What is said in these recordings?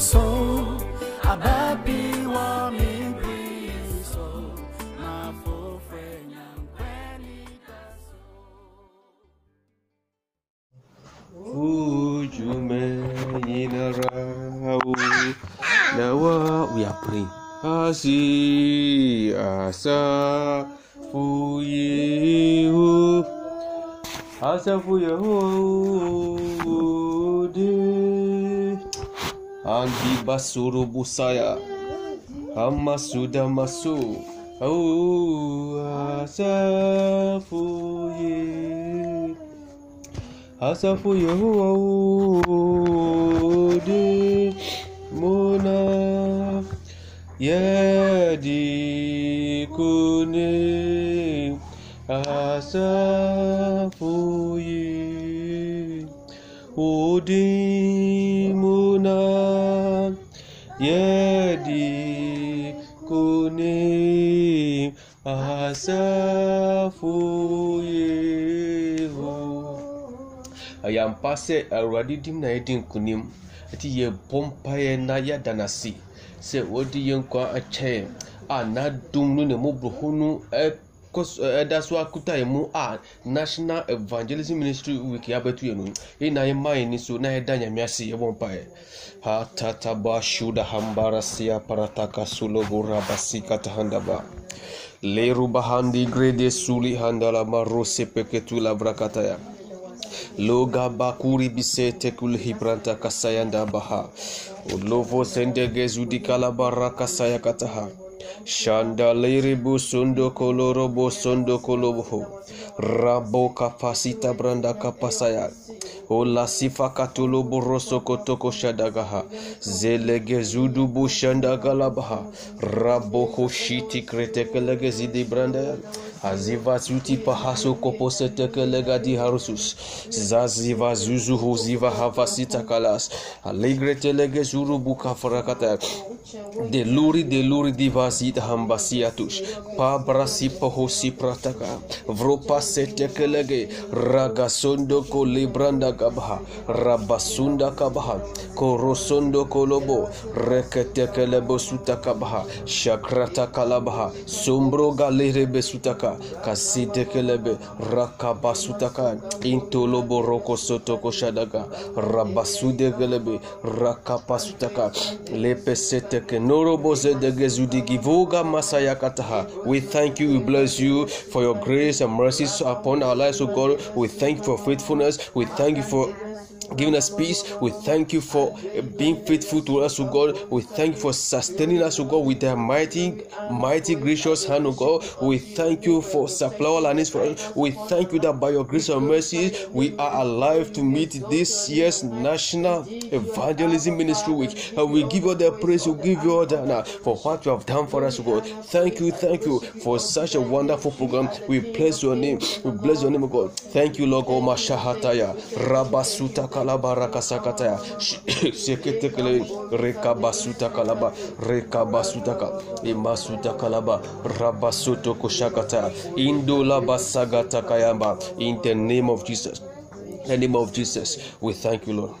Na maso Ababi wa mibriso Na fofre nyampeni kaso. Ujumeyinarau Nawa we are praying. Asi asa fuyehu Asa fuyehu Tuhan di basuru busaya. Hama sudah masuk. Oh asafu ye Asafu ye di muna. Ya di kuning Asafu ye Oh Ayampa sɛ awurade dim na yɛdi nkonim ɛti yɛbɔ mpaeɛ na yɛada no ase sɛ wɔde yɛn nkwa akyɛɛ a n'adom no ne mmɔborɔho no so- ɛda so akuta yɛn mu a national evangelism ministry week yɛabɛto yɛn no yɛn na yɛma yɛn ni so na yɛda nyame ase yɛbɔ mpaeɛ hatataba shuda hambara sia parataka handaba leru bahandi grede suli handala marose peketula brakataya loga bakuri bisete kul hibranta kasayanda baha. Ulovo sendege zudikala kalabara kasaya kataha shandaliribu sundokolorobo sondokoloboho rabo kapasita branda kapasaya. Olasifakatoloborosokotokosh shadagaha. Zelege zudubu shandagalabaha rabohoshiti kretekelege zidibrandaya haziva syuti pahaso koposetekelegadi harusus zaziva zuzu ho ziva havasita kalas. Alegre te lege zuru buka frakata. De luri de luri di vazit bukafrakata deluri Pa brasi paho si prataka Vropa seteke lege. ragasondo ko kolebranda gabha rabasunda kabha korosondo ko lobo. kolobo reketekelebo sutakabha shakrata kalabha sombro galere besutaka. Kasitekelebe rakabasutaka intolobo roko sotoko shadaga rabasudegelebe rakapasutaka lepeseteke norobozedegezudigi masaya kataha. We thank you we bless you for your grace and mercies upon our lives o god. We thank you for faithfulness. We thank you for giving us peace. We thank you for being faithful to us, O God. We thank you for sustaining us, O God, with a mighty, mighty, gracious hand, O God. We thank you for supplying all our needs for us. We thank you that by your grace and mercy, we are alive to meet this year's National Evangelism Ministry Week. And we give you all the praise, we give you all the honor for what you have done for us, O God. Thank you, thank you for such a wonderful program. We bless your name. We bless your name, O God. Thank you, Lord God. Mashahataya. Rabasuta kalaba rakasakataya. Seketekele rekabasuta kalaba. Rekabasuta ka. Imasuta kalaba. Rabasoto koshakata. Indola basagata kayamba. In the name of Jesus. In the name of Jesus. We thank you, Lord.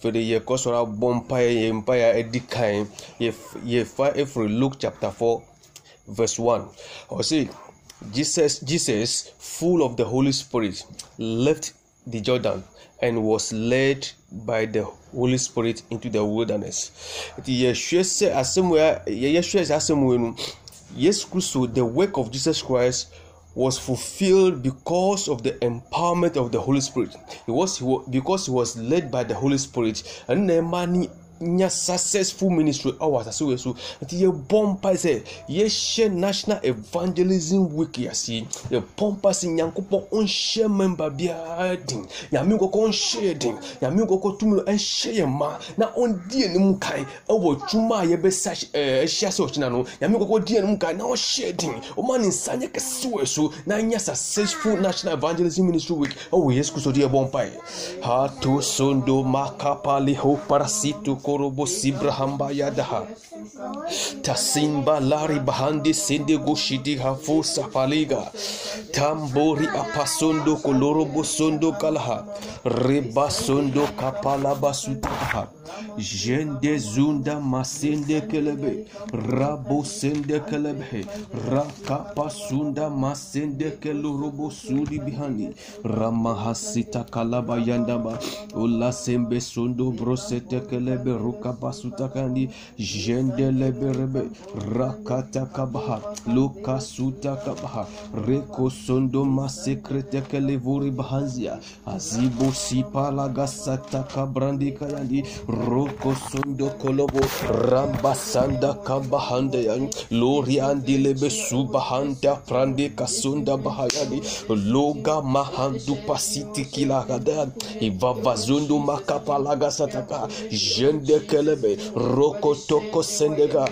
fede yɛkɔ sɔrɔ abɔ mpaeɛ yɛ mpaeɛ a ɛdi kan yɛfa efiri luke chapter four verse one ɔsi jesus jesus full of the holy spirit left the jordan and was led by the holy spirit into the wilderness nti yɛhwɛ sɛ asɛm a the work of jesus christ was fulfilled because of the empowerment of the Holy Spirit. It was because he was led by the Holy Spirit. And the money nya successful ministry ɔwɔ asase wɔ so nti yɛbɔ mpa sɛ yɛhyɛ national evangelism week ase yɛbɔ mpa sɛ nyankopɔn ɔnhyɛ member biara den nyame nkɔkɔ ɔnhyɛ yɛ den nyame nkɔkɔ tumi no ɛnhyɛ yɛ ma. Na ɔndi anim kan ɛwɔ dwuma a yɛbɛsa ɛhyia sɛ ɔkyena no. Nyame nkɔkɔ di anim kan na ɔhyɛ yɛ den ɔma ne nsa nyɛ kɛse wɔ so na nya successful national evangelism ministry week. Ɔwɔ yesu kristo de yɛbɔ mpa yɛ hato sondo makapali ho parasito korobo sibrahamba yadaha. Tasimba lari bahandi sende goshidi hafo sapaliga. Tambori apasondo kolorobo sondo kalaha. Reba sondo kapala basutaha jende zunda masende kelebe rabo sende kelebe rakapa sunda masende kelorobo sudi bihani ramahasita kalaba yandaba ula sembe sondo brosete kelebe ruka basuta kandi jende lebe rebe rakata kabaha luka suta kabaha reko sondo masekrete kelevuri bahanzia azibo sipala gasata kabrandi kayandi roko sondo kolobo ramba sanda kabahande yan lori andi lebe subahanda prande kasunda bahayadi loga mahandu pasiti kila kada ivavazundo makapalaga sataka jende kelebe roko toko sendega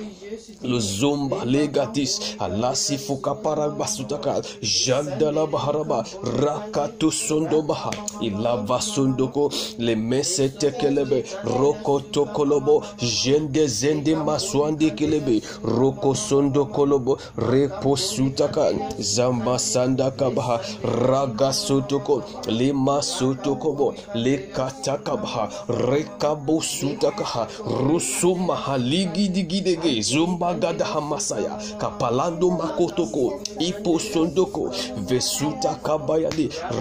luzumba legatis alasi fukapara basutaka jandala baharaba rakatu sondo baha ilava sondoko le mese tekelebe roko tokolobo jende zende maswandi kelebe roko sondo kolobo repo sutaka zamba sandaka baha raga sotoko le masotokobo le kataka baha rekabo sutaka rusu mahaligi digidege zumba gada hamasaya kapalando makotoko vesuta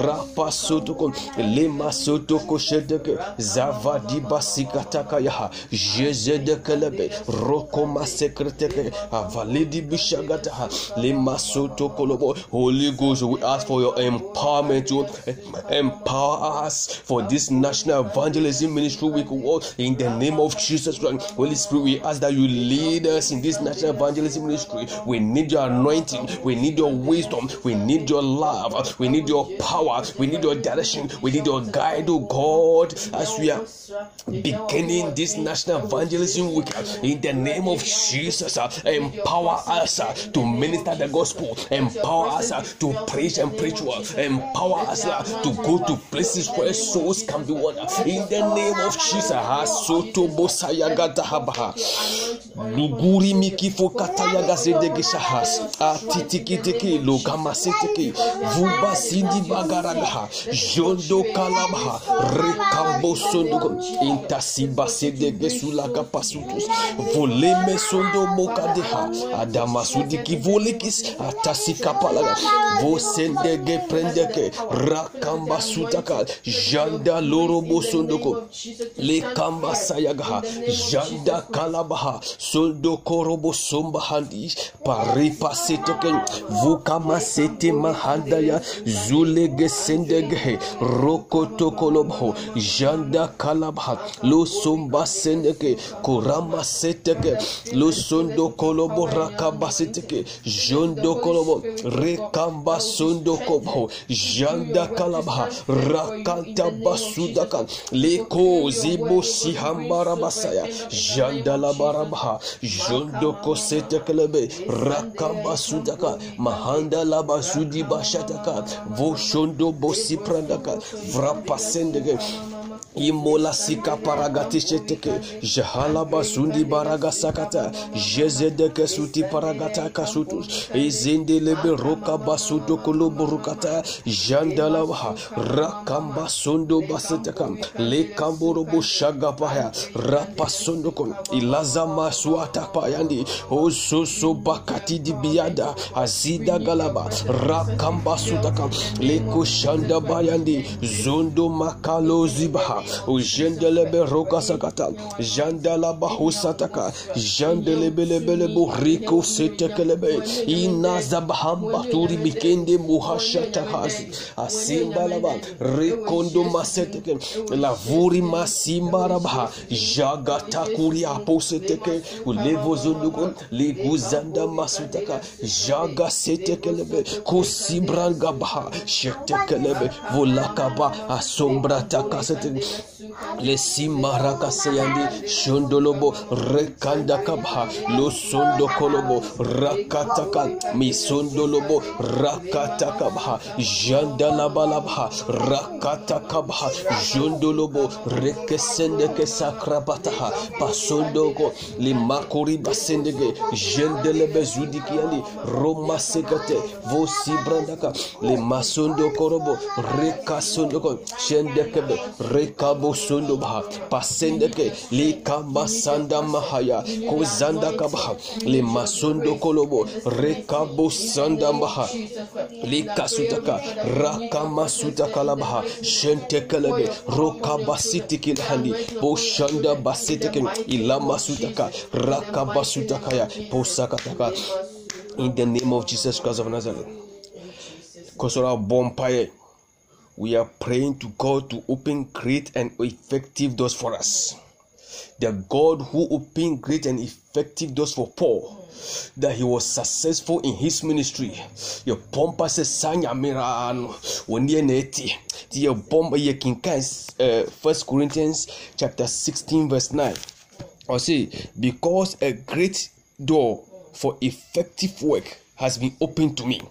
rapa sotoko lema sotoko shedeke zavadi avalidi bishagataha lema holy ghost we ask for your empowerment to eh, empower us for this national evangelism ministry week in the name of jesus christ. Holy spirit we ask that you lead us in this national evangelism ministry. We need your anointing. We need your wisdom. We need your love. We need your power. We need your direction. We need your guide, oh God, as we are beginning this national evangelism week. In the name of Jesus, uh, empower us uh, to minister the gospel. Empower us uh, to preach and preach well. Empower us to go to places where souls can be won. In the name of Jesus, Hasoto Bosayagata Habaha. Luguri mikifo kataya gazedege shahas atitikitiki logamaseteke vuba sindi bagaragaha jondo kalabaha rekambo sondogo intasiba sedege sulaga pasutus voleme sondo mokadeha adamasudiki volikis atasikapalaga vosendege prendeke rakamba sutaka janda loro lorobo sondoko lekamba sayagaha janda kalabaha sondo koro korobo somba handi paripa seteke vukama sete mahandaya zulege sendege rokoto kolobo janda kalabha lo somba sendeke korama seteke lo sondo kolobo rakaba seteke jondo kolobo rekamba sondo kobo janda kalabha rakanta basudaka leko zibo sihambara basaya janda la barabaha jondo Mandoko setekelebe rakabasudaka mahanda labasudi bashataka voshondo bosi prandaka Vrapa Sendege. Imola sika paragatisheteke jahala basundi baraga sakata jezedeke suti paragata kasutus izindelebe roka basuto koloborukata jandalabaha rakamba sondo basetekam lekamborobo shagapaya rapasondokon ilaza masuata payandi ososo bakati dibiada azida galaba rakamba sutaka leko shanda bayandi zondo makalo zibaha ujendelebe roka sakata jandalaba husataka jandelebelebele buriko setekelebe inazabahamba turi bikende muhashata hazi asimbalaba rekondo maseteke lavuri masimbarabaha jagatakuri aposeteke ulevozonduko liguzanda masutaka jaga setekelebe kosibrangabaha shetekelebe. Volakaba asombrataka seteke lesimbaraka seyandi shondolobo rekanda kabha losondo kolobo rakataka misondolobo rakatakabha. Jandalabalabha. Rakatakabha. Jondolobo rekesendeke sakrabataha. Pasondoko limakori basendege jendelebe zudikiandi roma sekate vosibrandaka limasondo korobo rekasondoko. Shendekebe rekabo kabu kabusunduba pasendeke sanda mahaya kozanda kabaha lemasundo kolobo rekabu rekabosanda mbaha likasutaka rakamasutakalaba shentekelebe rokabasitikilhandi boshanda basiteken ilamasutaka rakabasutakaya posakataka in the name of jesus christ of nazareth kosora bompaye we are praying to God to open great and effective doors for us. The God who opened great and effective doors for Paul, that he was successful in his ministry. Your pompa says sanya mirano when ye neti. The bomba ye king eh, First Corinthians chapter 16 verse 9. Or say because a great door for effective work has been opened to me.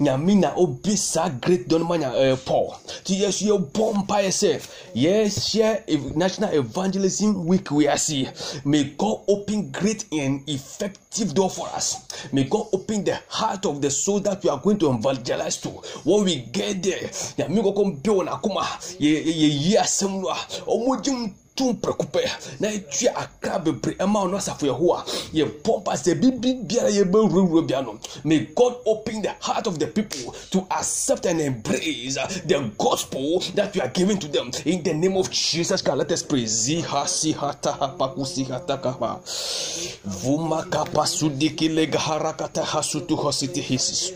Nyame obi saa great dɔ no ma nya ɛɛ paul ti yɛ so yɛ bɔ mpaeɛ sɛ yɛhyɛ national evangelism week we are see may god open great and effective door for us may god open the heart of the soul that we are going to evangelize to when we get there nyame kɔkɔ mpɛ wɔn akoma yɛ yɛ yi asɛm no a wɔn gye tum prɛko pɛ na etua akra bebree ɛma ɔno asafo yehowa yɛ pɔmpa sɛ bibi biara yɛ bɛwurawura bia no may god open the heart of the people to accept and embrace the gospel that we are giving to them. In the name of jesus christ let us pray ziha siha taha paku siha takaba vuma kapa sudiki lega harakata hasutu hositi hisis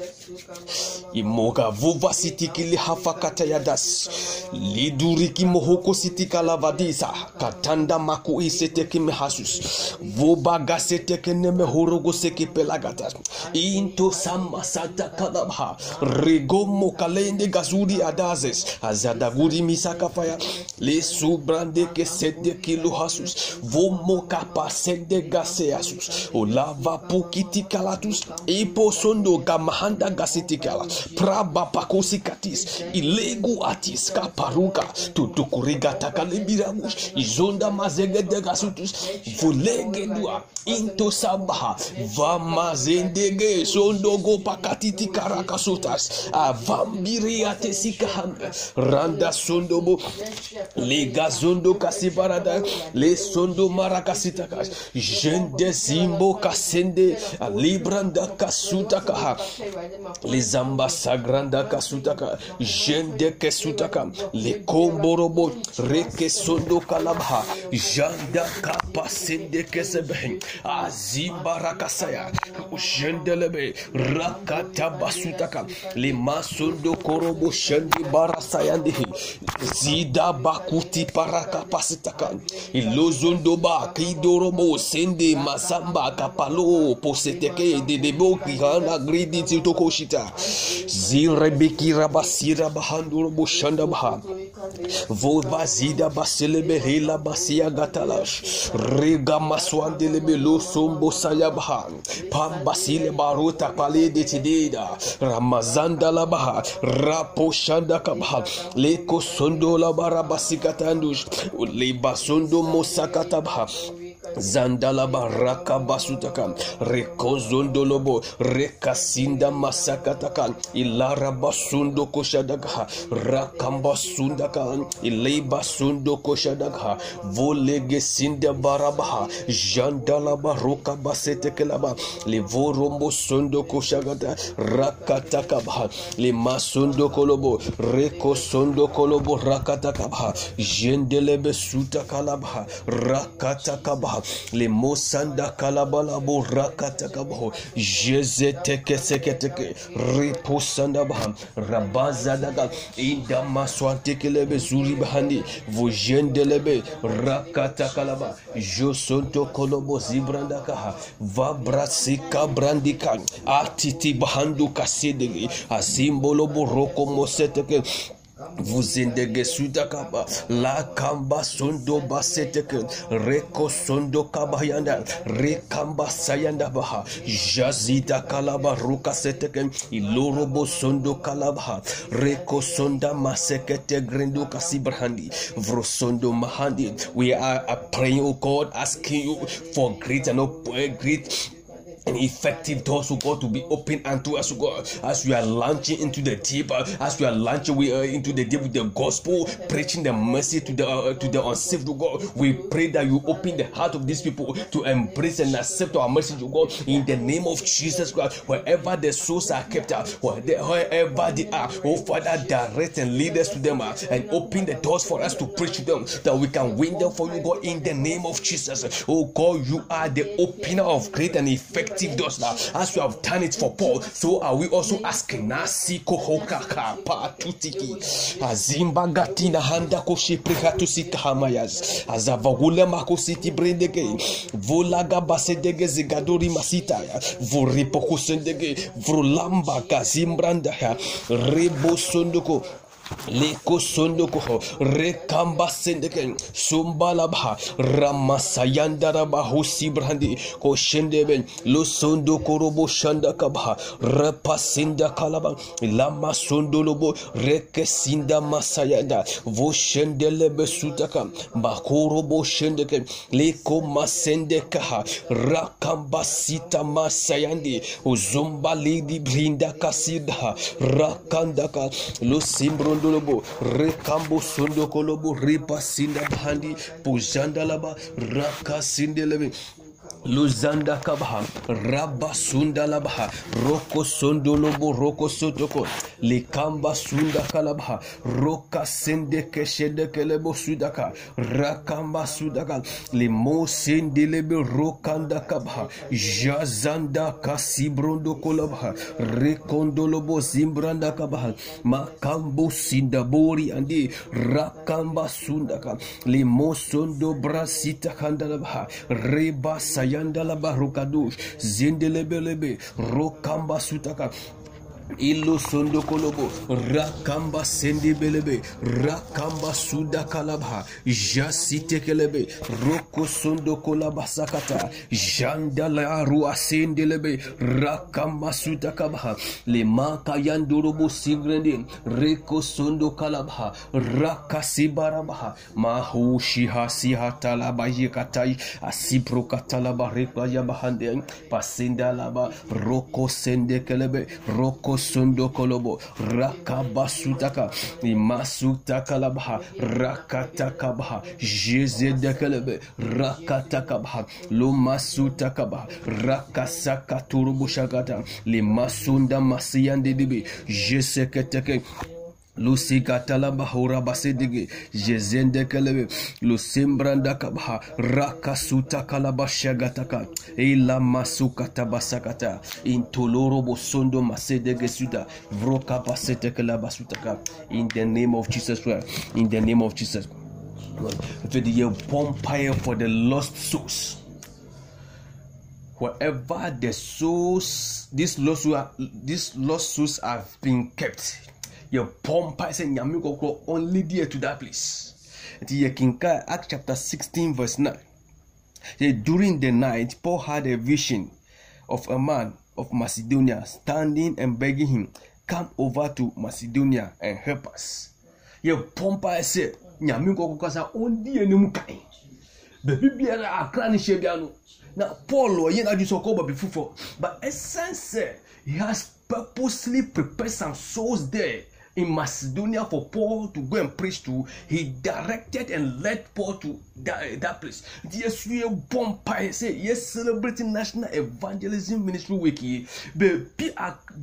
imogavuva sitikilihavakatayadas lidurikimohuko sitikalavadisa katanda makuisetekimihasus vubagasetekenemehorogosekipelagatas intosamasatakalabha rigomokalende gazuri adazes. Azadagurimisakafaya lesubrandekesedekilohasus vomokapasedegaseasus olavapukitikallatus iposondo gamahanda sitikiala praba pakosikatis ilego atis kaparuka tutukurigatakalemiramos izonda mazegedegasutus vulegedua intosabaha vamazendege sondogo pakatitikarakasotas avambiriatesikahame randa sondobo legazondo kasibarada lesondo marakasitakas jendezimbo kasende. Libranda kasutakaha Lizamba sagranda kasutaka jende kesutaka le komborobo reke sondo kalabha janda kapa sende kesebe azimba rakasaya jendelebe rakata basutaka le masondo korobo shendi barasayande zida bakuti paraka pasitaka ilozondo ba kidorobo sende masamba kapalo poseteke de debo kihana gridi titoko shita zirebeki rabasira bahanduro bushanda baha. Vovazida baselebe hela basia gatalash rega maswandelebe lo sombo saya baha. Pambasile baruta pale de tidida ramazanda la baha. Rapo shanda kabaha. Leko sondo la barabasikatandush zandalaba rakabasutaka rekozondolobo rekasinda masakataka ilarabasundu koshadaka rakambasundaka ileibasundo koshadaka volegesinda barabaha jandalaba rokabasetekelaba livorombo sondo koshagata rakatakaba limasundo kolobo rekosondo kolobo rakatakaba jendelebe sutakalaba rakatakaba le mosanda kalabala bo rakata kabaho jeze teke seke teke. Riposanda baha rabaza daga inda maswante kelebe zuri bahandi vojendelebe rakata kalaba. Josonto kolobo zibranda kaha vabrasika brandika. Atiti bahandu kasedege asimbolo boroko moseteke vuzindege sudakaba la kamba sondo baseteke reko sondo kabayanda rekamba sayanda baha jazida kalaba ruka seteke ilorobo sondo kalabaha reko sonda masekete grendo kasibrahandi vrosondo mahandi. We are praying oh god asking you for great and uh, great and effective doors of God to be open unto us, God, as we are launching into the deep, uh, as we are launching we, uh, into the deep with the gospel, preaching the mercy to the uh, to the unsaved, God. We pray that you open the heart of these people to embrace and accept our message, God, in the name of Jesus Christ. Wherever the souls are kept out, wherever they are, oh Father, direct and lead us to them uh, and open the doors for us to preach to them that we can win them for you, God, in the name of Jesus. Oh God, you are the opener of great and effective effective now. As you have done it for Paul, so are we also asking Nasi kohokaka patutiki azimba gatina handa koshe prekatusika hamayas. Azavagula makositi brendege volaga basedege zigadori masita voripo kusendege. Vrolamba kazimbranda rebo sondoko Leko sundu kuho rekamba sendeken sumbalabha rapa ibrahandi koshendeben lama sundu lobo reke rekesinda masayanda voshendelebe sutaka bakorobo shendeken likomasendekaha rakambasita masayandi uzumba lidi uzumbalidi brindakasidha rakandaka lusimbro sondolobo rekambo sondokolobo ripa sinda bahandi pujandalaba raka sindelebe luzanda kabaha raba sunda labaha roko sondolobo roko sotoko likamba sunda kalabaha roka sende keshede kelebo sudaka rakamba sudaka limo sendelebe rokanda kabaha jazanda kasibrondo kolabaha rekondolobo zimbranda kabaha makambo sindabori andi rakamba sundaka limo sondo brasita reba saya yandala barukadush zindelebelebe rokamba sutaka ilo sondo kolobo rakamba sendi belebe rakamba suda kalabha jasite kelebe roko sondo kolaba sakata jandala aru asendelebe rakamba suda kabha le maka yandurubu sigrende reko sondo kalabha rakasibarabha mahu shiha siha talaba yikatai asipro katalaba rekla yabahande pasinda laba roko sende kelebe roko sondo kolobo rakabasutaka imasutaka rakatakabaha jezedekelebe rakatakabaha lomasutakabaha rakasakaturubushakata limasunda masiyandedibi jeseketeke lusikatala bahura basidigi jezende kelebe lusimbranda kabaha rakasuta kalaba shagataka ila masukata basakata intoloro bosondo masedege suta vroka basete kelaba sutaka in the name of Jesus Christ in the name of Jesus the vampire for the lost souls. Wherever the souls these lost souls, these lost souls have been kept yɛbɔ mpa sɛ nyame kɔkorɔ only dear to that place. Nti yɛkenka act chapter 16 verse 9 during the night paul had a vision of a man of macedonia standing and begging him come over to macedonia and help us. Yɛbɔ mpa sɛ nyame kɔkɔkɔ sa ɔndi anim kan baabi biara akra ne hyɛ bia no. Na paul ɔyɛ n'adwi sɛ ɔkɔ baabi foforɔ but ɛsiane sɛ he has purposely prepared some souls there in Macedonia for Paul to go and preach to, he directed and led Paul to that, that place. Yes, we are born say yes, celebrating National Evangelism Ministry Week. Baby,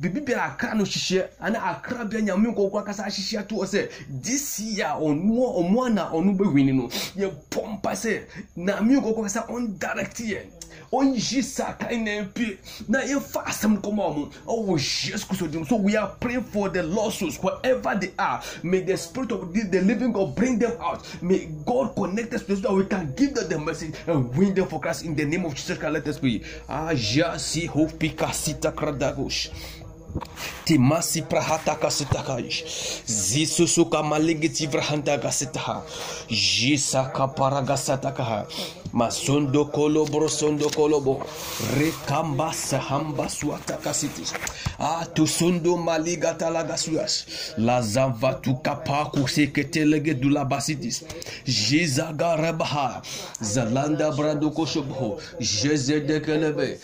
baby, be a crano shisha and a crab and yamuko wakasa shisha to us. This year on more on one on ube winning. You pompa say na muko wakasa on direct here. Ɔnyi saka na mpie na yɛfa asɛm kɔma mu ɔwɔ yesu kristo dim so we are praying for the lost souls wherever they are. May the spirit of the, the living god bring them out. May god connect us so that we can give them the message and win them for christ. In the name of jesus christ let us pray. Aja si hopika sita kradagosh timasi prahata kasitakash zisusuka maligiti vrahanta kasitaha. Jisaka paragasatakaha masondo kolobo sondo kolobo. Rekamba sahamba suata kasitis a tusondo maliga talagasuas. Lazava tukapa kuseketelege dulabasitis jizaga rebaha zalanda koshobo jezedekelebe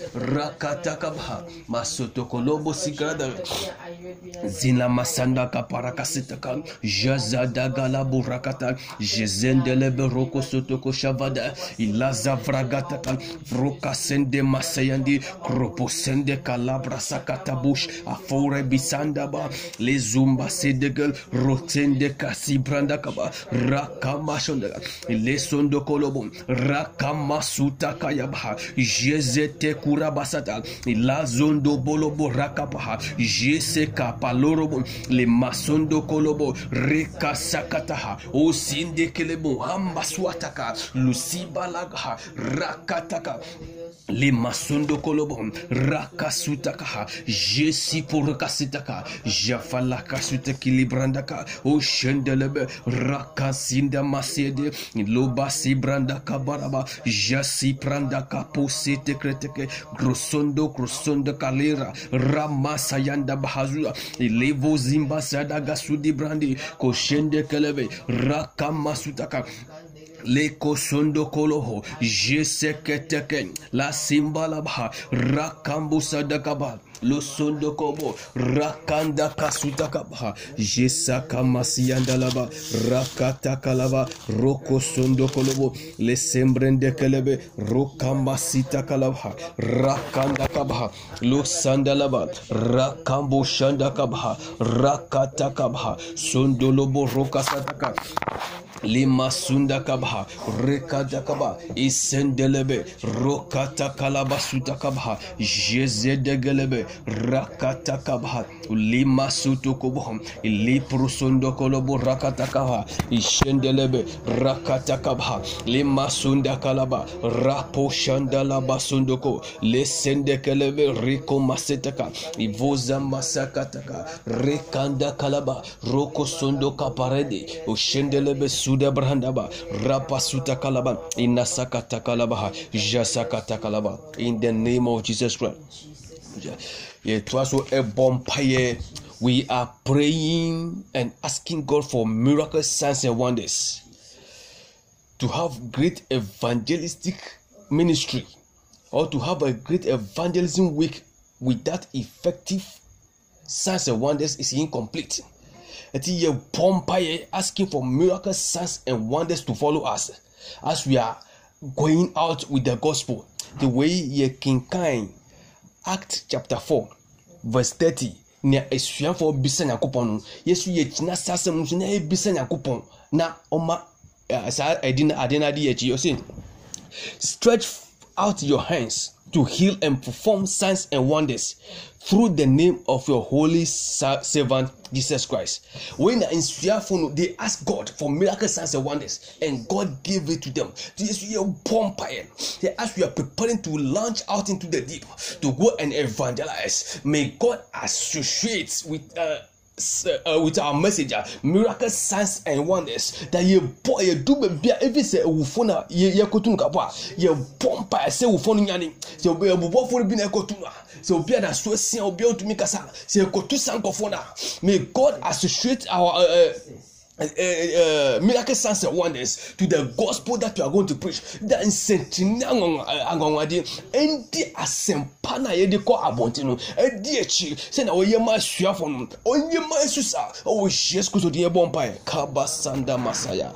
masoto kolobo sikrada zina masanda kapara kasitaka jazadagala burakata jezendelebe roko sotoko shavada ilaza vragataka vrokasende masayandi kroposende kalabra sakatabush afore bisandaba lezumba sedegel rotende kasibranda kaba rakamashondaga lesondo kolobo rakamasuta kayabha jezete kurabasata ilazondo bolobo rakapaha Jeseka palorobo le masondo kolobo reka sakataha o sinde kelebo ambaswataka lusibalagaha rakataka le masondo kolobom rakasutakaha jesi porakasitaka jafalakasutaki librandaka o shendelebe rakasinda masede lobasi brandaka baraba jasi prandaka posetekreteke grosondo grosondo kalera ramasa kayanda bahazuya levo zimba sadaga sudi brandi koshende keleve rakamasutaka lekosondokoloho jeseketeke la simbalabha rakambusadakaba lo sondo kobo rakanda kasutakaba jesaka rakata rakatakalaba roko sondo kolobo. Le sembrende kelebe rokamasita kalabha rakanda kabha lo sandalaba rakambu shanda kabha rakatakabha sondolobo rokasataka lima sunda lima sunda kaba reka dakaba isendelebe rokata kalabasuta kabha, jeze de gelebe, rakata kabha, lima sutu kubuham, li prusundo kolobu rakata kabha, isendelebe, rakata kabha, lima sunda kalaba, rapo rokatakalabasutakabha jezedegelebe rakatakabha le sende kelebe ishendelebe masetaka ivoza masakataka rekanda kalaba roko sundo kaparede o shendelebe suda brandaba kalaba in the name of Jesus Christ. We are praying and asking God for miracles signs and wonders. To have great evangelistic ministry or to have a great evangelism week with that effective signs and wonders is incomplete ɛti yɛ bɔ mpaeɛ asking for miracles signs and wonders to follow us. As we are going out with the gospel the way yɛ kinkan act chapter four verse thirty nea esuafoɔ bisa nyakopɔn no. Yesu yɛ gyina saa asɛm nso na ebisa nyakopɔn na ɔma saa ɛdi na ade na ade yɛ akyi ɔsɛ stretch out your hands to heal and perform signs and wonders through the name of your holy servant Jesus Christ. When the insuafo no, they ask God for miracle signs and wonders, and God gave it to them. This is a vampire. They ask we are preparing to launch out into the deep to go and evangelize. May God associate with uh, uh, with our message uh, miracle signs and wonders that yɛ bɔ yɛ du baabi a ebi sɛ ewufo na yɛ yɛ kotu no kabɔ a yɛ bɔ mpa sɛ ewufo no nyane sɛ obi ebubɔfo no bi na ɛkotu no a sɛ obi a naso esia obi a otumi kasa. Sɛ ekotu saa nkɔfo na may God associate our. Uh, uh, uh, uh, miracle signs and wonders to the gospel that you are going to preach. That nsɛnkyerɛnne anwanwadeɛ ɛndi asɛmpa na yɛde kɔ abɔnten no ɛdi akyi sɛnea ɔyɛ ma asuafo no ɔnyɛ ma esu sa ɔwɔ yesu kristo de yɛbɔ mpaeɛ. Kaba sanda masaya.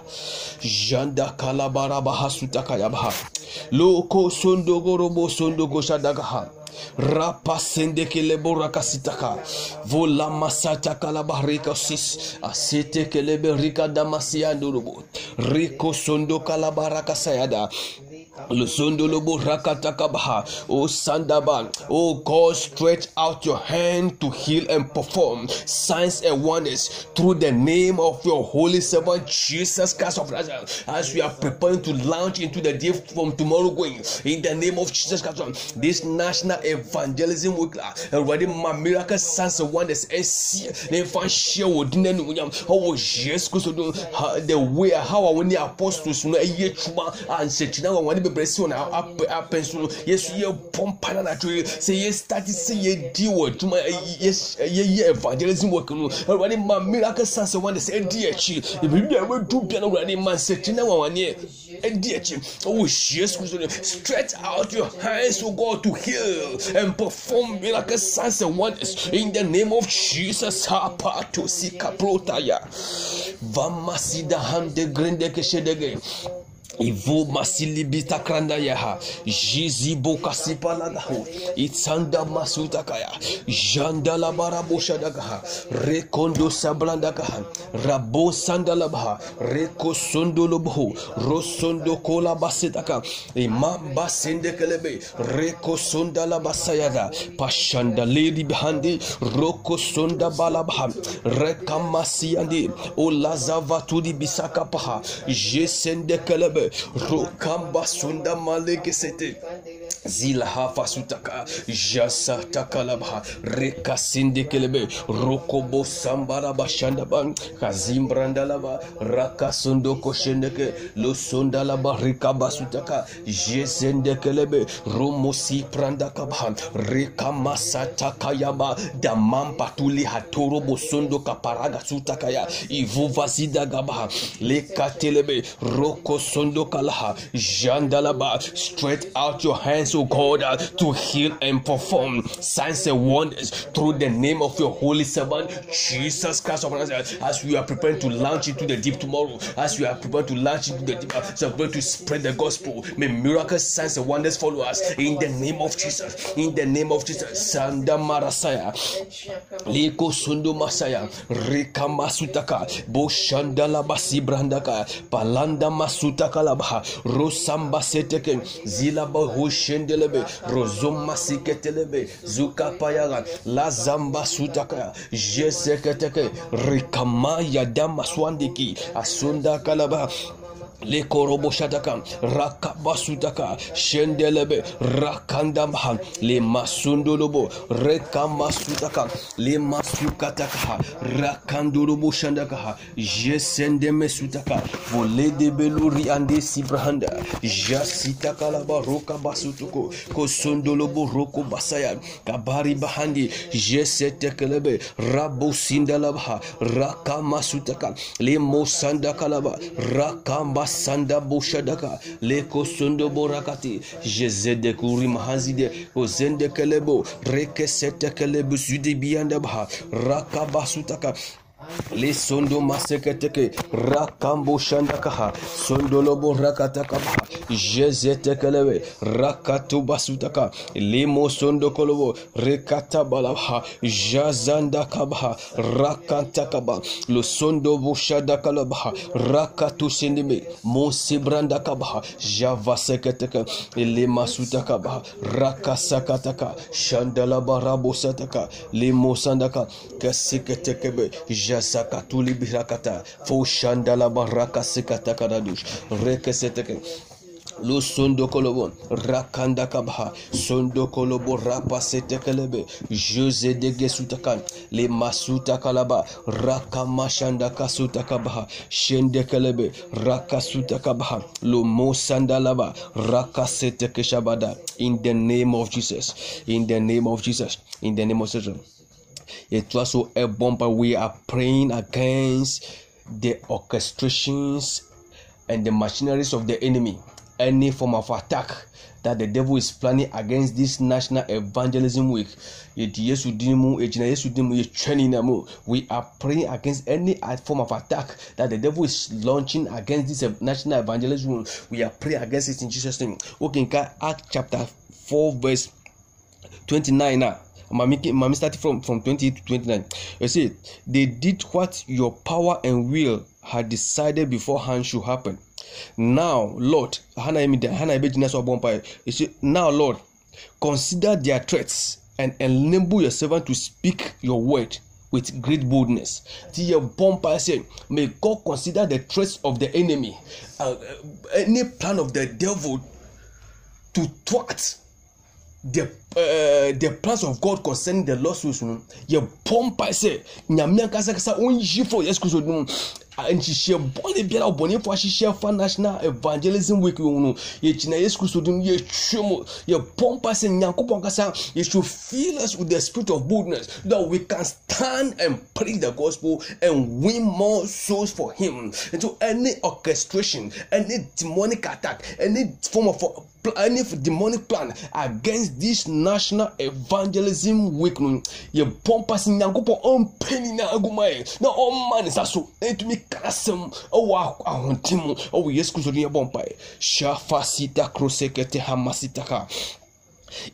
Janda kalabaraba hasutakayabaha loko sondogorobo sondogo shadagaha rapasendekeleborakasitaka volamasatakalabarikasis asetekeleberikadamasiandurubu rikosondokalabara kasayada Oh Oh God, stretch out your hand to heal and perform signs and wonders through the name of your holy servant Jesus Christ of Nazareth. As we are preparing to launch into the day from tomorrow going in the name of Jesus Christ. This national evangelism week already my miracle signs and wonders and see the share dinner oh yes the way how apostles a wɔn bebree si wɔn apɛ apɛ so no yesu yɛ bɔ mpa na n'atwo yi sɛ yɛ start sɛ yɛ di wɔ adwuma yɛ yɛ evangelism work no awurade ma miracle signs and wonders ɛdi akyi ebibi a wɔadu bia no awurade ma nsɛkyina wɔ wɔn ɛdi akyi ɔwɔ yesu oh, kristo no stretch out your hands o god to heal and perform miracle signs and wonders. In the name of jesus hapato sikaprotaya vamasida hande grinde keshedege Ivo masili bita kranda yaha la bara bosha masutakaya jandalabaraboshadagaha rekondo sablanda kaha. rabo sandalabaha rekosondolobho rosondokolabasitaka imambasendekelebe rekosondalabasayada pashandalelibihandi rokosondabalabaha bisaka olazavatudibisak kapaha jesendekelebe Rukam basunda malı gesedi. Pashanda lady behandi roko sonda balabaha rekamasi andi o lazava tudi bisaka paha jesende kelebe rokamba sunda maleke sete zila hafa sutaka jasa takalaba reka sinde kelebe rokobo sambara bashanda ban kazimbranda laba raka sundo koshendeke lo sonda laba reka basutaka jesende kelebe romosi pranda kabha reka masata kayaba damam patuli hatoro bosondo kaparaga sutakaya ivuva zida gabaha leka telebe roko sondo kalaha jandalaba straight out your hands O God uh, to heal and perform signs and wonders through the name of your holy servant Jesus Christ of Nazareth. As we are preparing to launch into the deep tomorrow as we are preparing to launch into the deep as we are preparing to spread the gospel may miracles signs and wonders follow us in the name of Jesus. In the name of Jesus. Sanda Marasaya. Liko Sundo Masaya. Rika Masutaka. Boshandala Basi Brandaka. Palanda Masutaka Labaha Rosamba Seteke. Zilaba shendelebe rozoma siketelebe zukapayaga lazamba sutakaya jeseketeke rikamaya damaswandiki asunda kalaba le korobo shataka rakabasutaka shendelebe rakandamha le masundolobo rekamasutaka le masukataka rakandolobo shandaka jesendeme sutaka volede beluri ande sibrahanda jasitaka laba roka basutuko kosondolobo roko basaya kabari bahandi jesetekelebe rabo sindalaba rakamasutaka le mosanda rasanda boshadaka leko sondo borakati jezede kuri mahazide ozende kelebo rekesete kelebo sudi bianda baha. Rakabasutaka lisundu maseketeke rakambo shandakaha. Sondolobo rakatakaba jezetekelewe rakatubasutaka limo sondokolobo rekatabalabaha jazandakabaha rakantakaba losondobo shadakalabaha rakatusindime. Monsibrandakabaha javaseketeke. Limasutakabaha rakasakataka. Shandalabarabosataka limosandaka kaseketekebe jasaka tulibirakata fo shandala baraka sikata karadush rekeseteke lo sondo kolobo rakanda kabaha sondo kolobo rapa setekelebe jose dege sutakan le masuta kalaba raka mashanda kasuta kabaha shende kelebe raka suta kabaha lo mosanda laba raka seteke shabada in the name of Jesus in the name of Jesus in the name of Jesus it was so a bomber we are praying against the orchestrations and the machineries of the enemy. Any form of attack that the devil is planning against this national evangelism week we are praying against any form of attack that the devil is launching against this national evangelism we are praying against it in jesus name. Okenka act chapter four verse twenty-nine now Mami, Mami started from, from 20 to 29. You see, they did what your power and will had decided beforehand should happen. Now, Lord, Hannah you see, now, Lord, consider their threats and enable your servant to speak your word with great boldness. The bomb say, may God consider the threats of the enemy, uh, any plan of the devil to thwart the uh, the plans of God concerning the lost souls no yɛ bɔ mpa sɛ nyame ankasakasa ɔnyi fo yesu kristo dum nhyehyɛ bɔne biara ɔbɔnefo ahyehyɛ fa national evangelism week wɔn no yɛgyina yesu kristo dum yɛtwa mu yɛbɔ mpa sɛ nyankopɔn kasa you should fill us with the spirit of boldness that we can stand and preach the gospel and win more souls for him. And so any orchestration any demonic attack any form of any demonic plan against this national evangelism week no. Yɛ bɔ mpa sɛ nyankopɔn ɔmpɛ nyinaa agu ma yɛ na ɔmma ne sa so. Na ɛtumi karasɛm ɛwɔ ahoɔden mu. Ɛwɔ yesu kristo din yɛ bɔ mpa yɛ. Shafa sita krosekete hamasita ka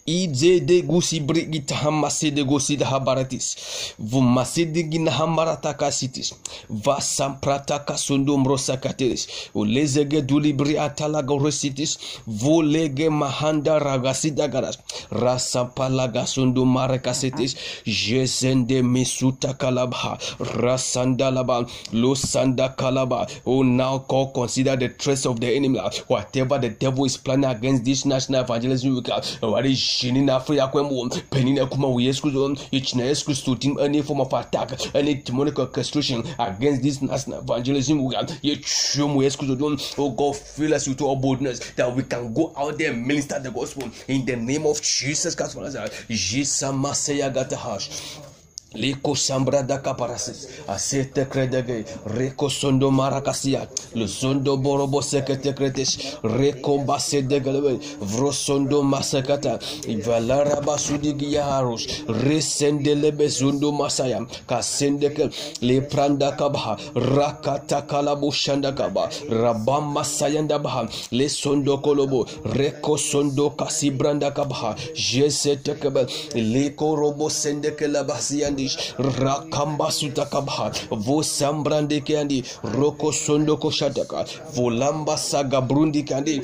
Ize de gusi brigita hamase de gosi de habaratis. Vumase de gina hamarata kasitis. Vasam prata kasundo mrosa kateris. Ulezege duli bri atala goresitis. Volege mahanda ragasida garas. Rasa palaga sundo marakasetis. Jesende misuta kalabha. Rasanda laba. Losanda kalaba. Oh now God consider the threats of the enemy. Whatever the devil is planning against this national evangelism we week. Hyɛni na afei akwan mu panin na kuma wɔ yesu kristo yɛkyina yesu kristo tim any form of attack any demonic orchestration against this national evangelism. We are yɛtwa mu yesu kristo dom oh god fill us with all boldness that we can go out there and minister the gospel. In the name of jesus christ jesus maseya gatahash Liko sambra da caparasis, asete credege, Reko sondo maracasia, lo sondo borobo secete cretes, recombase de galwe, vrosondo masakata, ivalara basudi giaharus, resende lebe zundo masaya, kasende ke, le pranda kabaha, rakata kalabu shanda kaba, rabamba sayanda baha, le sondo kolobo, Reko sondo kasibranda kabaha, jesete kebe, le korobo sende ke yandish rakamba sutakabha vosambrande kandi roko sondoko shataka volamba saga brundi kandi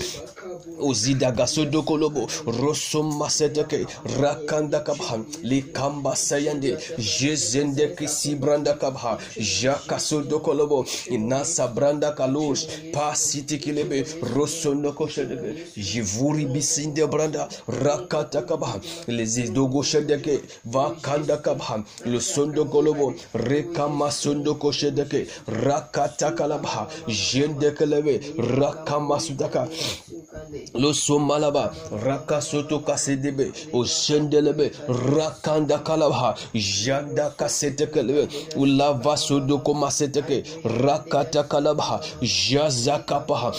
ozida gasodo kolobo rosoma seteke rakanda kabha likamba sayande jezende kisibranda kabha jakasodo kolobo inasa branda kalosh pasiti kilebe rosondo koshedeke jivuri bisinde branda rakata kabha lezidogo shedeke vakanda kabha losondo kolobo rekama sondo koshedeke rakata kalabha jende kelebe rakama sudaka lo somalaba raka soto kasedebe o shendelebe rakanda kalaba. Janda kasetekelebe ulava sodoko maseteke rakata kalaba. Jazakapaha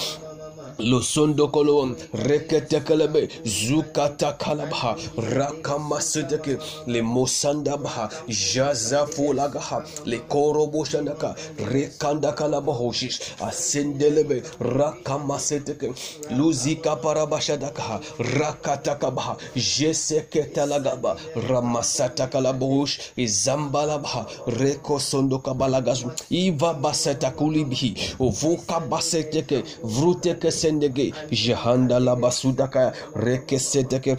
losondokolo reketekelebe zukatakalabha rakamasedeke lemosandabaha jazafulagaha lekoroboshandaka rekandakalabahoshis asendelebe rakamasedeke luzikaparabashadakaha rakatakabaha jeseketalagaba ramasatakalabosh izambalabaha rekosondokabalagazu ivabasetakuli bihi ovukabaseteke vruteke sendege. Jehanda la basudaka rekeseteke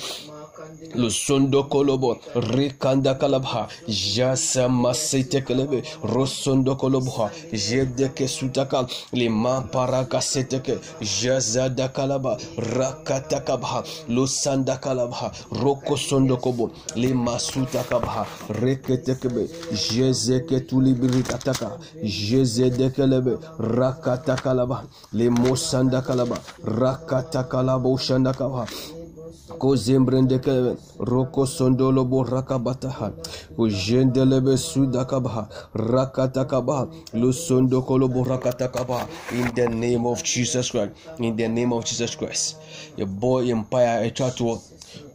lo sondo kolobo rikanda kalabha jasa masite kelebe rosondo kolobo jedeke sutaka lima paraka seteke jazada kalaba rakata kabha lo sanda kalabha roko sondo kobo lima sutaka bha reketekebe jezeke tulibirikataka jezedekelebe rakata kalaba limo sanda kalaba rakata kalaba ushanda kabha kozembrendeke roko sondolo bo rakabataha. Ujendelebe sudakabaha rakatakabaha. Lo sondokolo bo rakatakabaha. In the name of Jesus Christ. In the name of Jesus Christ. Your boy empire a echato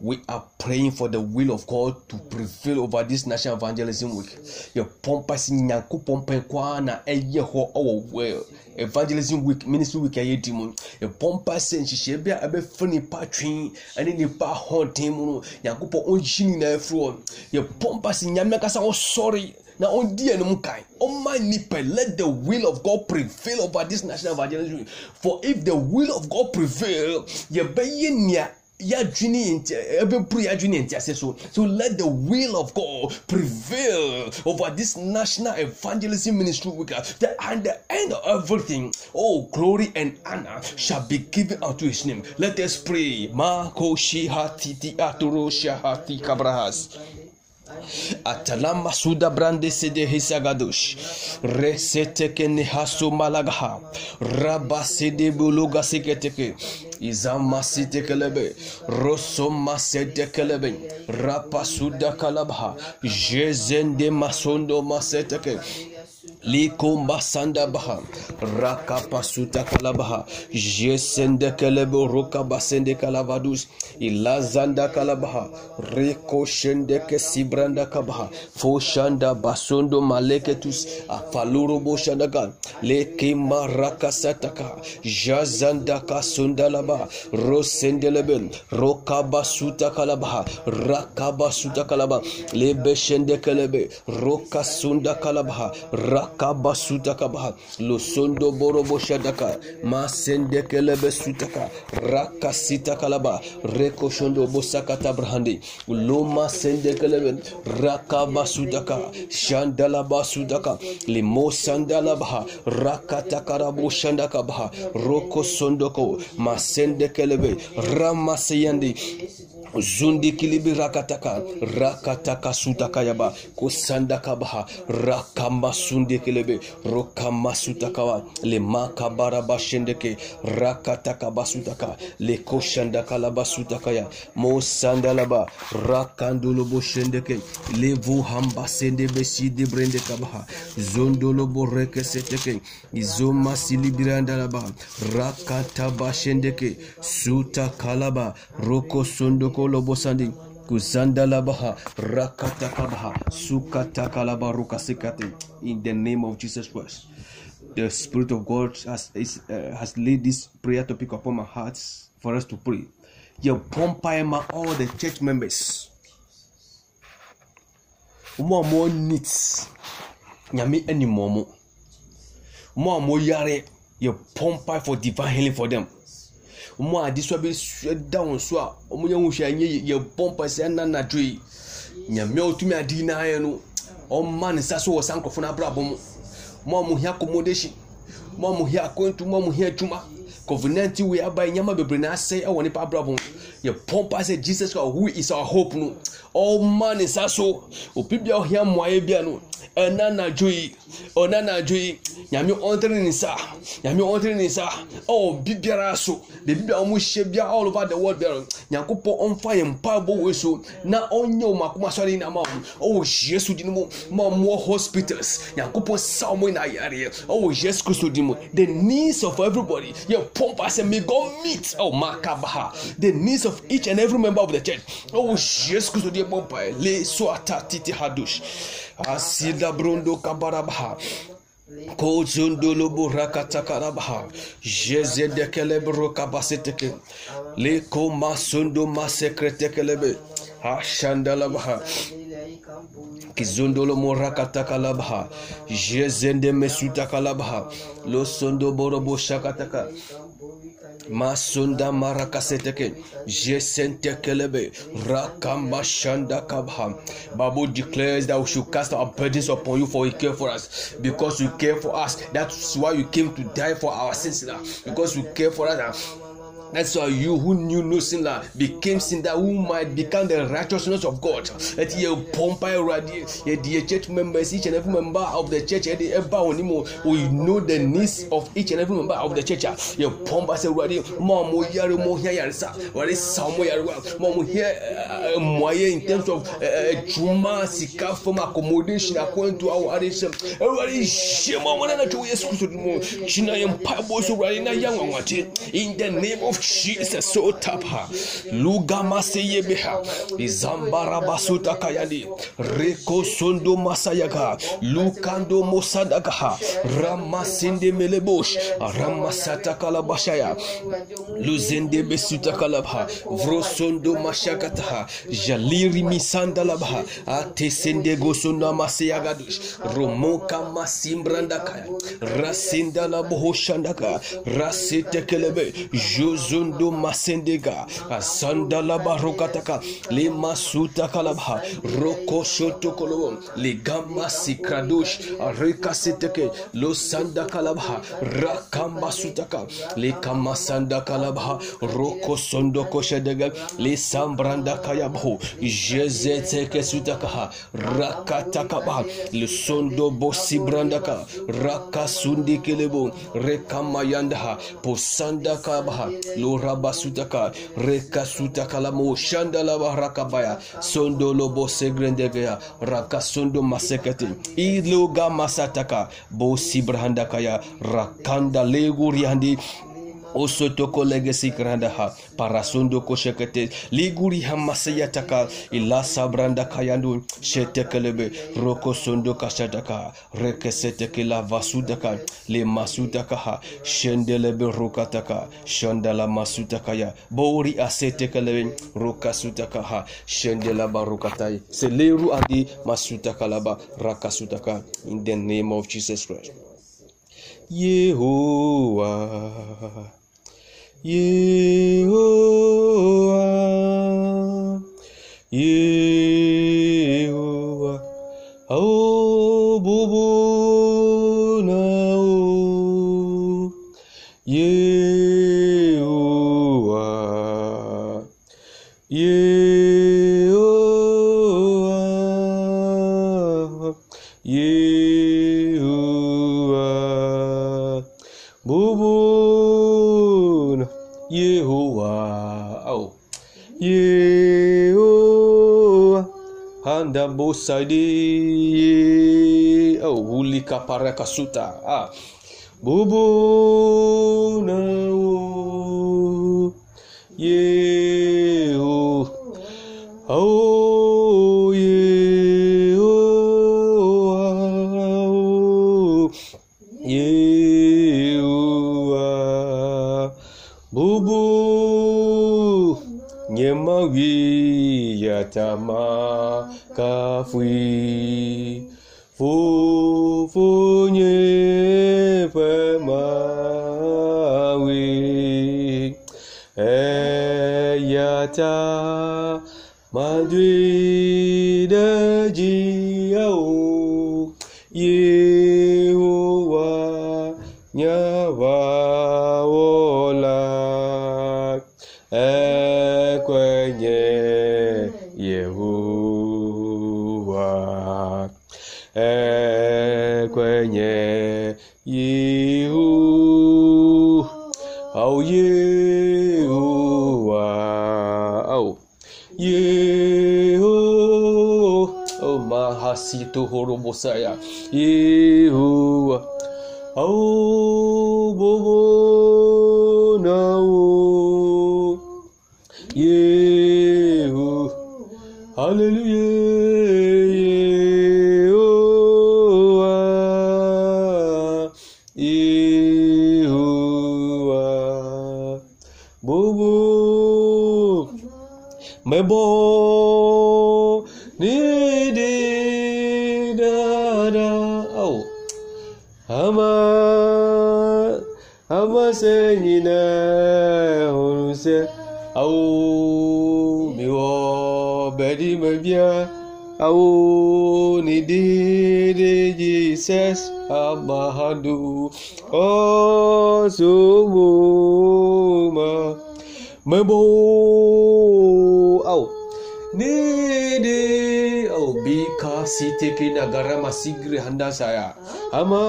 we are praying for the will of God to prevail over this national evangelism week. Your pompas nyanko pompa kwa na eye ho owo well. Evangelism week, ministry week aye dimu. Your pompas se nhihye bia abe fani pa twen ane nipa honten mu no. Yankopɔ onhyini na afro. Your pompas nyame kasa o sorry na ɔndi anim kan ɔma nipa let the will of god prevail over this national evangelism week for if the will of god prevail yɛbɛyɛ nea so. Let the will of God prevail over this national evangelism ministry week that at the end of everything oh glory and honor shall be given unto his name. Let us pray. Kabrahas atalama suda brande sede hisagadosh reseteke nehaso malagaha. Raba sede buluga siketeke izama sitekelebe rosoma setekelebe rapa suda kalabha jezende masondo maseteke likomba sanda baha rakapa suta kalabaha jesende kelebe roka basende kalavadus ilazanda kalabaha reko shende ke sibranda kabaha foshanda basondo maleketus afaluro boshandaga leke maraka sataka jazanda kasunda laba rosendelebe roka basuta kalabaha rakaba suta kalaba lebe shende kelebe roka sunda kalabaha rakaba sutaka baha losondo borobo shadaka masende kelebe sutaka raka sita kalaba reko shondo bosaka tabrahandi loma sende kelebe rakaba sutaka shandala basudaka limo sandala baha rakata karabo shandaka baha roko sondoko masende kelebe rama ramaseyandi zundi kilibi rakataka rakataka sutaka yaba kusandaka baha rakamba sundi kelebe rokama sutaka le makabara bashendeke rakataka basutaka le koshandaka la basutaka ya mo sandalaba rakandolo boshendeke le vu hamba sende besi de brende kabaha zondolo boreke seteke izoma silibiranda laba rakata bashendeke suta kalaba roko sondoko lobosandi kuzandalabaha rakatakabaha sukatakalaba in the name of Jesus Christ. The Spirit of God has is, uh, has laid this prayer topic upon my heart for us to pray. Your pompaima all the church members. Mo mo needs nyame animomo. Mo mo yare your pompai for divine healing for them. Ɔmo a ade so abɛda wɔn so a ɔmo yɛ ahosuo anyɛ yɛ bɔ mpa sɛ ɛna nadwo yi nyame a ɔtumi adi n'ayɛ no. Ɔma ne nsa so wɔ saa nkorɔfo no abrabɔ mu mo. A mo hia accommodation. Mo a mo hia akwantu mo a mo hia adwuma. Covid nineteen wei aba nyama bebree na asɛe ɛwɔ nipa abrabɔ mu yɛ bɔ mpa sɛ jesus christ who is our hope no. Ɔma ne nsa so obi bia ɔhia mmoayɛ bia no ɛna anadwo yi ɔna anadwo yi nyame ɔntere ne nsa nyame ɔntere ne nsa ɔwɔ bibiara so beebi a wɔn hyɛ bia all over the world bɛrɛ nyankopɔn ɔnfa yɛn mpaebɔ wɔ so. Na ɔnyɛ wɔn akoma asɔre na ma wɔn ɔwɔ yesu di ne mu ma wɔn wɔ hospitals. Nyankopɔn sa wɔn na ayareɛ ɔwɔ yesu kristo di mu the needs of everybody yɛ pɔmpa sɛ may god meet. Ɔwɔ maka baha the needs of each and every member of the church. Ɔwɔ yesu kristo di pɔmpa le so ata titi hadosh asida brondo kabarabaha kozondolobo rakatakarabaha jezedekelebro kabaseteke leko masondo masekretekelebe. Ashandalabaha kizondolo morakatakalabha jezende mesutakalabha losondo borobo shakataka masunda marakaseteke jesentekelebe rakamba shanda kabha. Bible declares that we should cast our burdens upon you for you care for us. Because you care for us that's why you came to die for our sins now. Because you care for us That's why you who knew no sin became sin that who might become the righteousness of God. That ye pompa already, ye dear church members, each and every member of the church, ye ever onimo, we know the needs of each and every member of the church. Ye pompa say already, mom mo yare mo here yarisa, what is some mo yare mom here moye in terms of juma sika from accommodation according to our addition. Everybody shame on one another. Yes, China empire boys already na young in the name of Jesus so tapa luga maseye beha izambara basuta kayani reko sondo masayaga lukando mosadagaha ramasinde melebosh ramasata kalabashaya luzende besuta kalabha vrosondo mashakataha jaliri misanda labha atesende gosondo masayagadush romoka masimbranda kaya rasinda labohoshandaka rasitekelebe jozo zondo masendega asanda la barokataka le masuta kalabha roko shoto kolobo le gamba sikradosh areka seteke lo sanda kalabha rakamba sutaka le kama sanda kalabha roko sondo koshedega le sambranda kayabho jezeteke sutaka rakataka ba le sondo bosi brandaka rakasundi kelebo rekamayanda posanda kabaha lorabasutaka rekasutakala shandala rakabaya sondo lobo segrendegea rakasondo masekete iloga masataka bosibrahandakaya rakanda leguriandi osotoko legesi granda ha parasondo koshekete. Liguri hamasaya taka. Ila sabranda kayandu. Shetekelebe. Roko sondo kashataka. Rekeseteke la vasudaka le masudaka ha. Shendelebe rokataka. Shandala masudaka ya. Bori asetekelebe. Rokasutaka ha. Shendela barokatai seleru adi masudaka laba rakasutaka. In the name of Jesus Christ. Yehovah Yehovah, Yehovah, oh bubuna oh, Yehovah, handa bosadi, oh, hulika parakasuta, ah, bubuna, oh, Yehovah, oh, Yehovah, oh, Yehovah. Bubu nyemawi yatama kafui fufu nye pemawi eyata madwi dajiau Yehovah Sito Horobosaya. Yehua. Oh. na garama sigre handa saya. Ama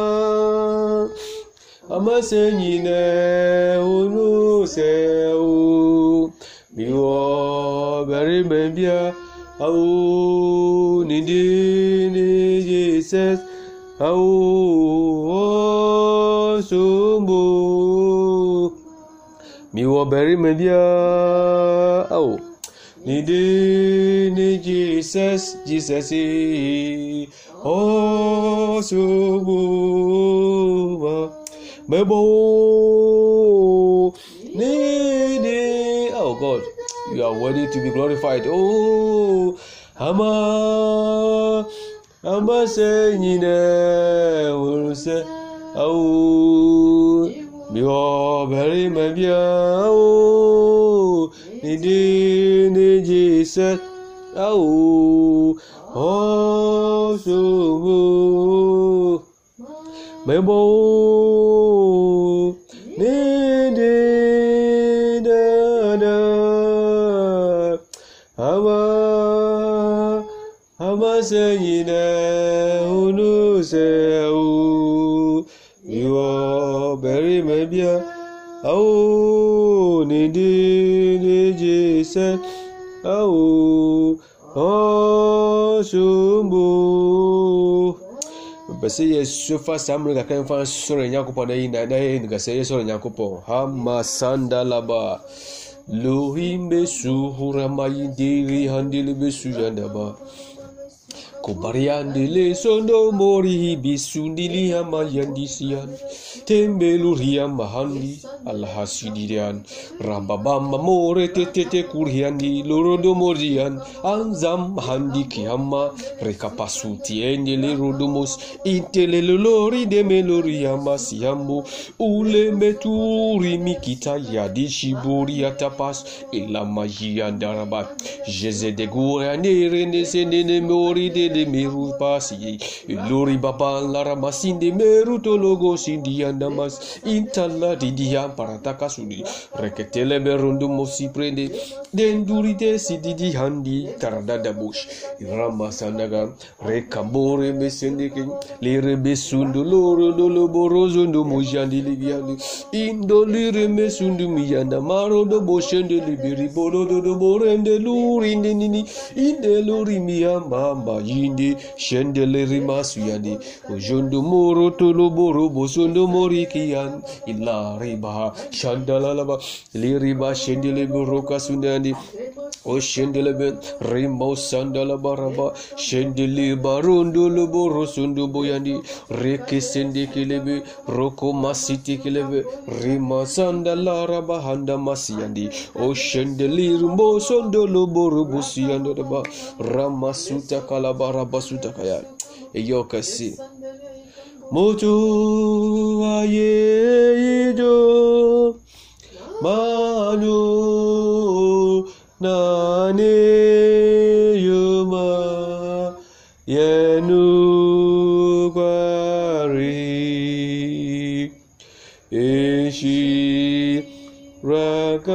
ama se nyine unu se o mi wo bere mbia awo ni di ni jesus awo sombo mi wo bere mbia awo Nidini Jesus, Jesus e o suguma bebo nidi. Oh God, you are worthy to be glorified. Oh, ama ama se nyine wuruse awo mi o bẹ̀rẹ̀ mẹbi awo nidi ni they said, Oh, oh, so, Memo, Nede, da, da, Ama, Ama, Sayina, Unu, Seu, You are very maybe, oh, Nede, Nede, Said, ao ɔnsumbu bɛsɛ yɛ sofa saa mmere kakra mfa sɔrɔ nyankopɔn na yɛ nika sɛ yɛ sɔrɔ nyankopɔn hama sandalaba lohim besu huramayi deri handele besu yandaba kobariandele sondomori bisu nili hama yandisiyan tembelurian mahandi alhasidirian rambabamba more tetete kurhiandi lorodomorian anzam handi kiama rekapasutiende lerodomos intelelolori demeloriama siambo ulemeturi mikita yadishiburi atapas. Elamayiandaraba jezedegureanerenesenene de demerupasi lori baban laramasinde merutologosindian andamas intala didia parataka sudi reketele berundu mosi prende. Denduri de sididi handi taradada bush rama sandaga rekambore besendeke lere besundu loro dolo borozondo mojandi ligiandi indo lire mesundu miyanda maro do boshende libiri bolo do do borende luri nini. İnde luri miyamba mba yinde shende leri masuyandi ojondo moro tolo boro bosondo mori borikiyan illa riba şandalalaba li riba şendile bu roka sundani o şendile ben rimba sandala baraba şendili barundulu bu rusundu bu yani reki sendikile bi roko masitikile bi rima sandala raba handa masi yani o şendili rumbo sondolo boru busi yani rama suta kalaba raba suta kaya yok asi 모두 아예이죠 마누 나네 유마 예누과리 에시 라가우냐구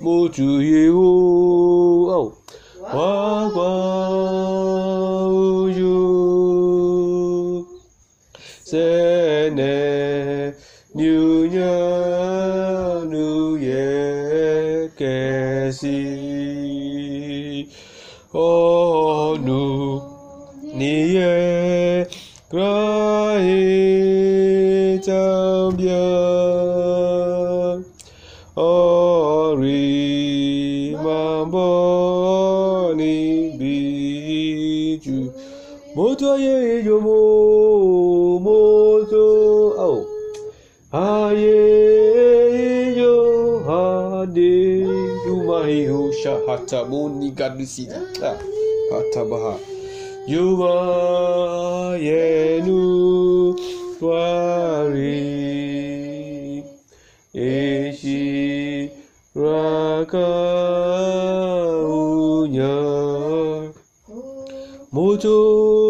모두 예오 와와 mô chúa ye yo mô mô chúa âu ha ye yo ha de du ma hi hu sha ha ta ni ga du si da ta ha ba yo ma ye nu wa ri e shi ra ka u nya mô chúa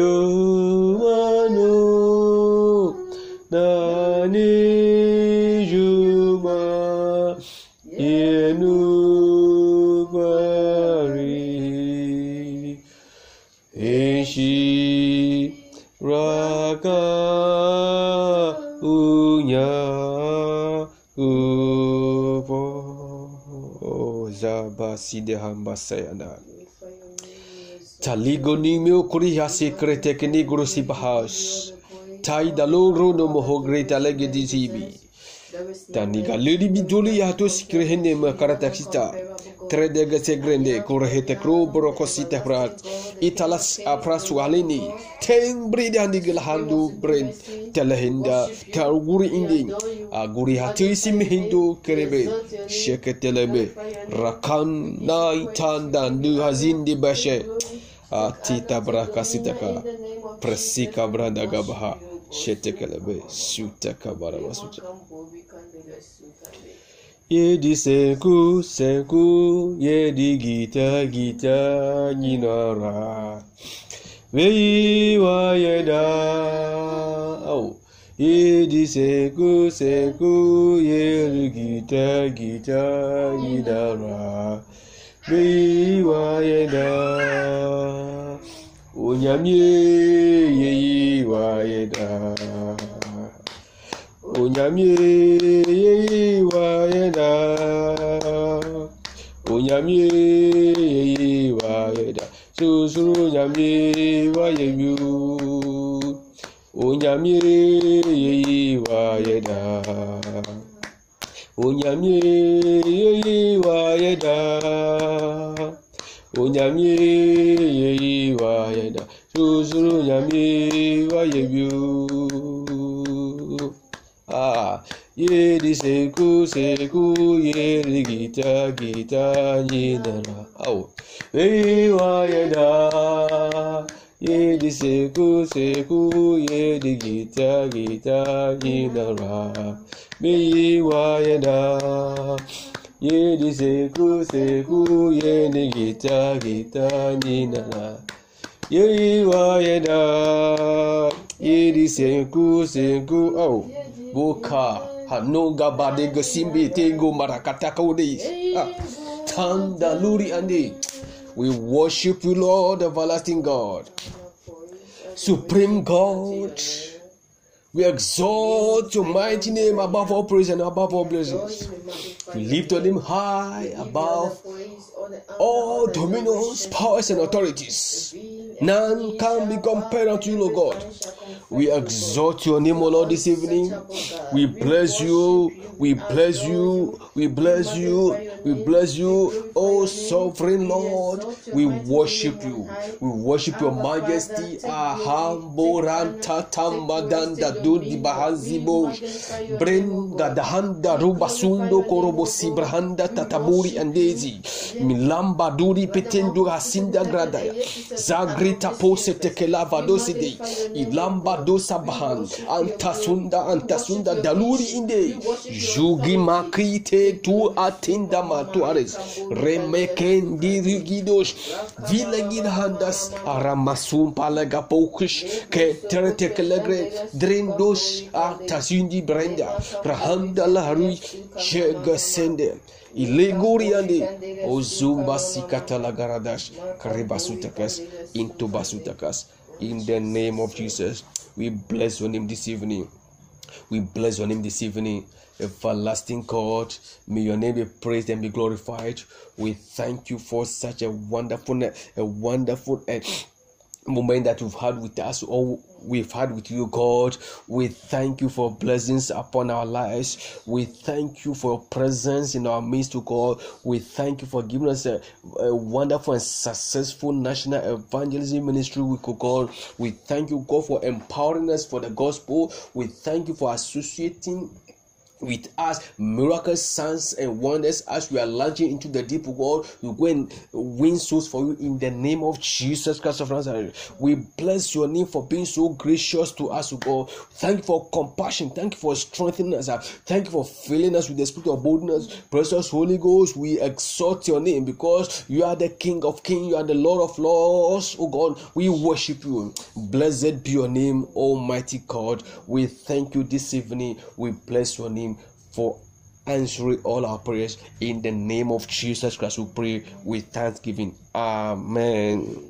yumanu dani juma yenu bari enshi raka unya upo zaba dehamba sayanak. taligo ni me okuri hasi krete ke ni guru si bahas tai dalong ro no moho greta lagi di sibi tani galeri biduli ya to sikrehne ma karata kita trede ga se grande kurhe te kro broko si te prat italas apras walini ten brida ni handu brent telhinda targuri indin aguri hati sim hindu kerebe sheketelebe rakan nai tandan du hazin di bashe Atita brakasitaka presika brandagabaha shetekelebe sutaka barabasuta. Yedi senku senku yedi gita gita ginara. Veyi wa yeda. Oh. Yedi senku senku yedi gita gita ginara. Wei wa yeda Onyamye yeyi wa yeda Onyamye yeyi wa yeda Onyamye yeyi wa yeda Susuru onyamye wa yeyu Onyamye yeyi wa yeda Onyamye yeyi wa yeda Onyamye yeyi wa yeda Susuru onyamye wa yeyu Ah, yedi seku seku yedi gita gita nyinara Wei wa 예리 세구 세구 예리 기타 기타 기나라 미와예나 예리 세구 세구 예리 기타 기타 니나라 예리와예나 예리 세구 세구 오 보카 하노가 바데가 심비 탱고 마라카타카오데이 탄다 루리 안디 We worship you, Lord, everlasting God, supreme God. We exalt your mighty name above all praise and above all blessings. We lift your name high above all dominions, powers, and authorities. None can be compared unto you, Lord God. We exalt your name, O Lord, this evening. We bless you. We bless you. We bless you. We bless you, O sovereign Lord. We worship you. We worship your majesty. Ahamboran tatamadanda dudi bahazibo. Brenga dahanda rubasundo korobosi brahanda tataburi andezi. Milamba duri petendu hasinda gradaya. Zagrita pose tekelava doside. Ilamba dosa bahan. Antasunda antasunda daluri inde. Jugi makrite tu atinda matuares. Remekendi rigidos. Vilagin handas. Aramasum palaga poukish. Ke teretekelegre. Drendos atasundi brenda. Rahanda laharui. Shega sende. Ileguriande Ozumba sikata lagaradash Karibasutakas Into basutakas in the name of Jesus. We bless your name this evening. We bless your name this evening. Everlasting God, may your name be praised and be glorified. We thank you for such a wonderful, a wonderful moment that you've had with us, or we've had with you, God. We thank you for blessings upon our lives. We thank you for your presence in our midst, to God. We thank you for giving us a, a wonderful and successful national evangelism ministry week, oh God. We thank you, God, for empowering us for the gospel. We thank you for associating with us miracles signs and wonders as we are launching into the deep world. We go and win souls for you in the name of jesus christ of nazareth. We bless your name for being so gracious to us god. Thank you for compassion. Thank you for strengthening us. Thank you for filling us with the spirit of boldness. Precious holy ghost we exalt your name because you are the king of kings. You are the lord of lords oh god. We worship you. Blessed be your name almighty god. We thank you this evening. We bless your name for answering all our prayers. In the name of Jesus Christ, we pray with thanksgiving. Amen.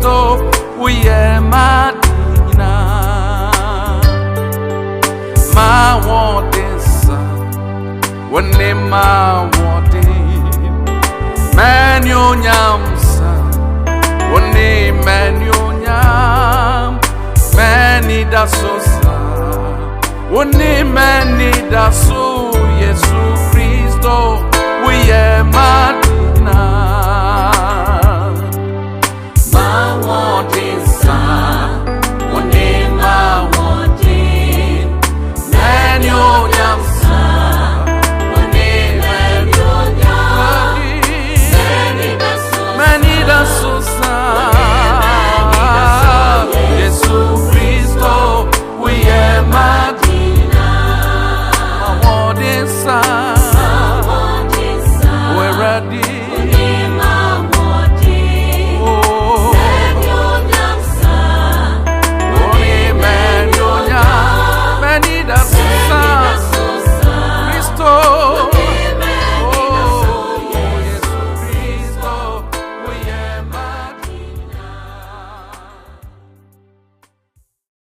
Kristo Uye madina. Ma wodesa Uni ma wodin Meni onyamsa Uni meni onyam Meni dasosa Uni meni dasu Yesu Kristo we are mad